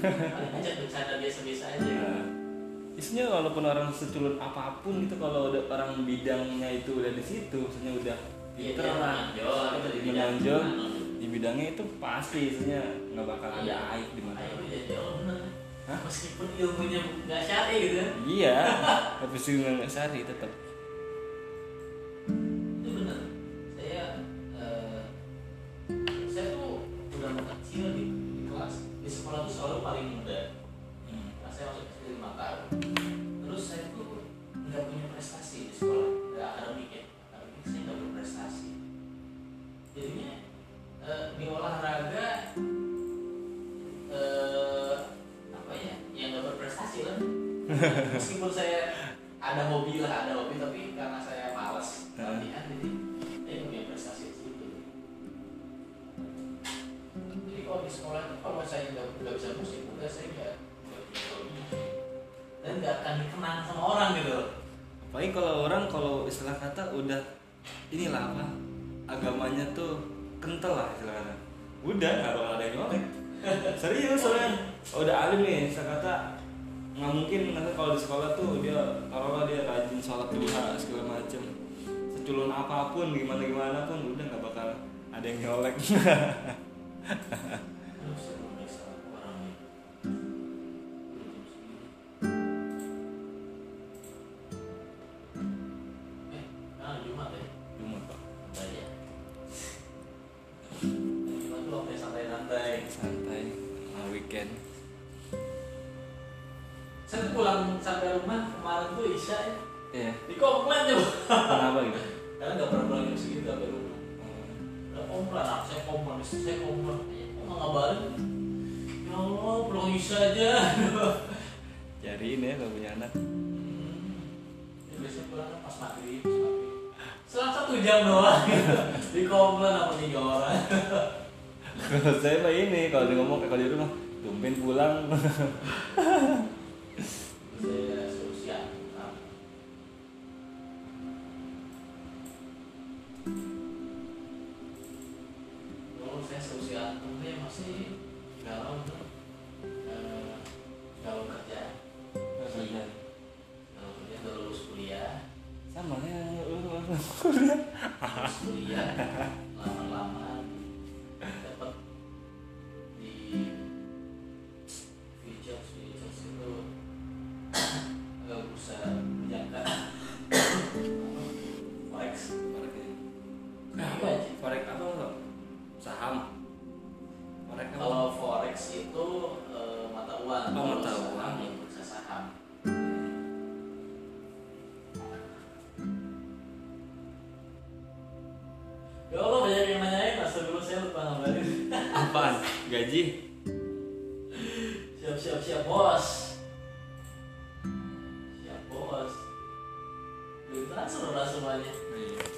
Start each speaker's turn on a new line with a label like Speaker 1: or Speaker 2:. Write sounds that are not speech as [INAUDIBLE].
Speaker 1: ngajak bercanda biasa-biasa aja
Speaker 2: Ya. Isinya walaupun orang seculun apa pun gitu kalau udah orang bidangnya itu udah di situ, maksudnya udah
Speaker 1: Iya,
Speaker 2: pinter
Speaker 1: dia
Speaker 2: lah,
Speaker 1: gitu, di bidang
Speaker 2: menonjol
Speaker 1: mana.
Speaker 2: di bidangnya itu pasti isinya nggak bakal ada
Speaker 1: Iya.
Speaker 2: aib di mana.
Speaker 1: Bener
Speaker 2: Hah?
Speaker 1: meskipun ilmunya nggak syari gitu
Speaker 2: Iya, [LAUGHS] tapi sih nggak sari tetap.
Speaker 1: itu bener saya eh, saya tuh udah kecil di sekolah tuh selalu paling muda.
Speaker 2: Hmm.
Speaker 1: Nah, saya masuk kecil lima tahun. Terus saya tuh nggak punya prestasi di sekolah nggak akademik ya. Akademik saya nggak berprestasi. Jadinya eh, di olahraga eh, apa ya yang nggak berprestasi lah. [LAUGHS] Meskipun saya ada hobi lah ada hobi tapi karena kalau di sekolah itu kalau saya nggak nggak bisa musik udah saya nggak dan nggak akan dikenang sama orang gitu loh.
Speaker 2: Apalagi kalau orang kalau istilah kata udah inilah apa agamanya tuh kental lah istilah kata. Udah nggak bakal ada yang nyolek. Serius soalnya udah alim nih saya kata. Nggak mungkin nanti kalau di sekolah tuh dia taruhlah dia rajin sholat duha segala macem. Seculun apa pun gimana gimana pun udah nggak bakal ada yang nyolek [LAUGHS]
Speaker 1: Kemarin tuh Isya ya.
Speaker 2: iya
Speaker 1: Di komplain coba.
Speaker 2: kenapa gitu
Speaker 1: Karena nggak pernah pulang jam segitu sampai rumah. Komplain, aku saya komplain, istri saya komplain. Kok nggak ngabarin? Ya Allah, pulang Isya aja. [LAUGHS]
Speaker 2: cariin ya kalau punya anak
Speaker 1: Hmm. Ya, biasanya pulang pas maghrib. Selang satu jam doang. [LAUGHS] Di komplain sama tiga orang.
Speaker 2: Kalau saya mah ini kalau dia ngomong kalau di rumah tumben pulang [LAUGHS]
Speaker 1: solusi antumnya masih galau tuh. Eh, galau kerja, galau kerja. Udah lulus kuliah,
Speaker 2: sama ya
Speaker 1: lulus kuliah, lama-lama [LAUGHS] pengetahuan.
Speaker 2: Pengetahuan.
Speaker 1: Yang bursa saham ya Allah banyak yang nanyain masa dulu saya lupa ngabarin.
Speaker 2: Apaan? Gaji?
Speaker 1: Siap siap siap bos. Siap bos. Belum transfer lah semuanya. Iya.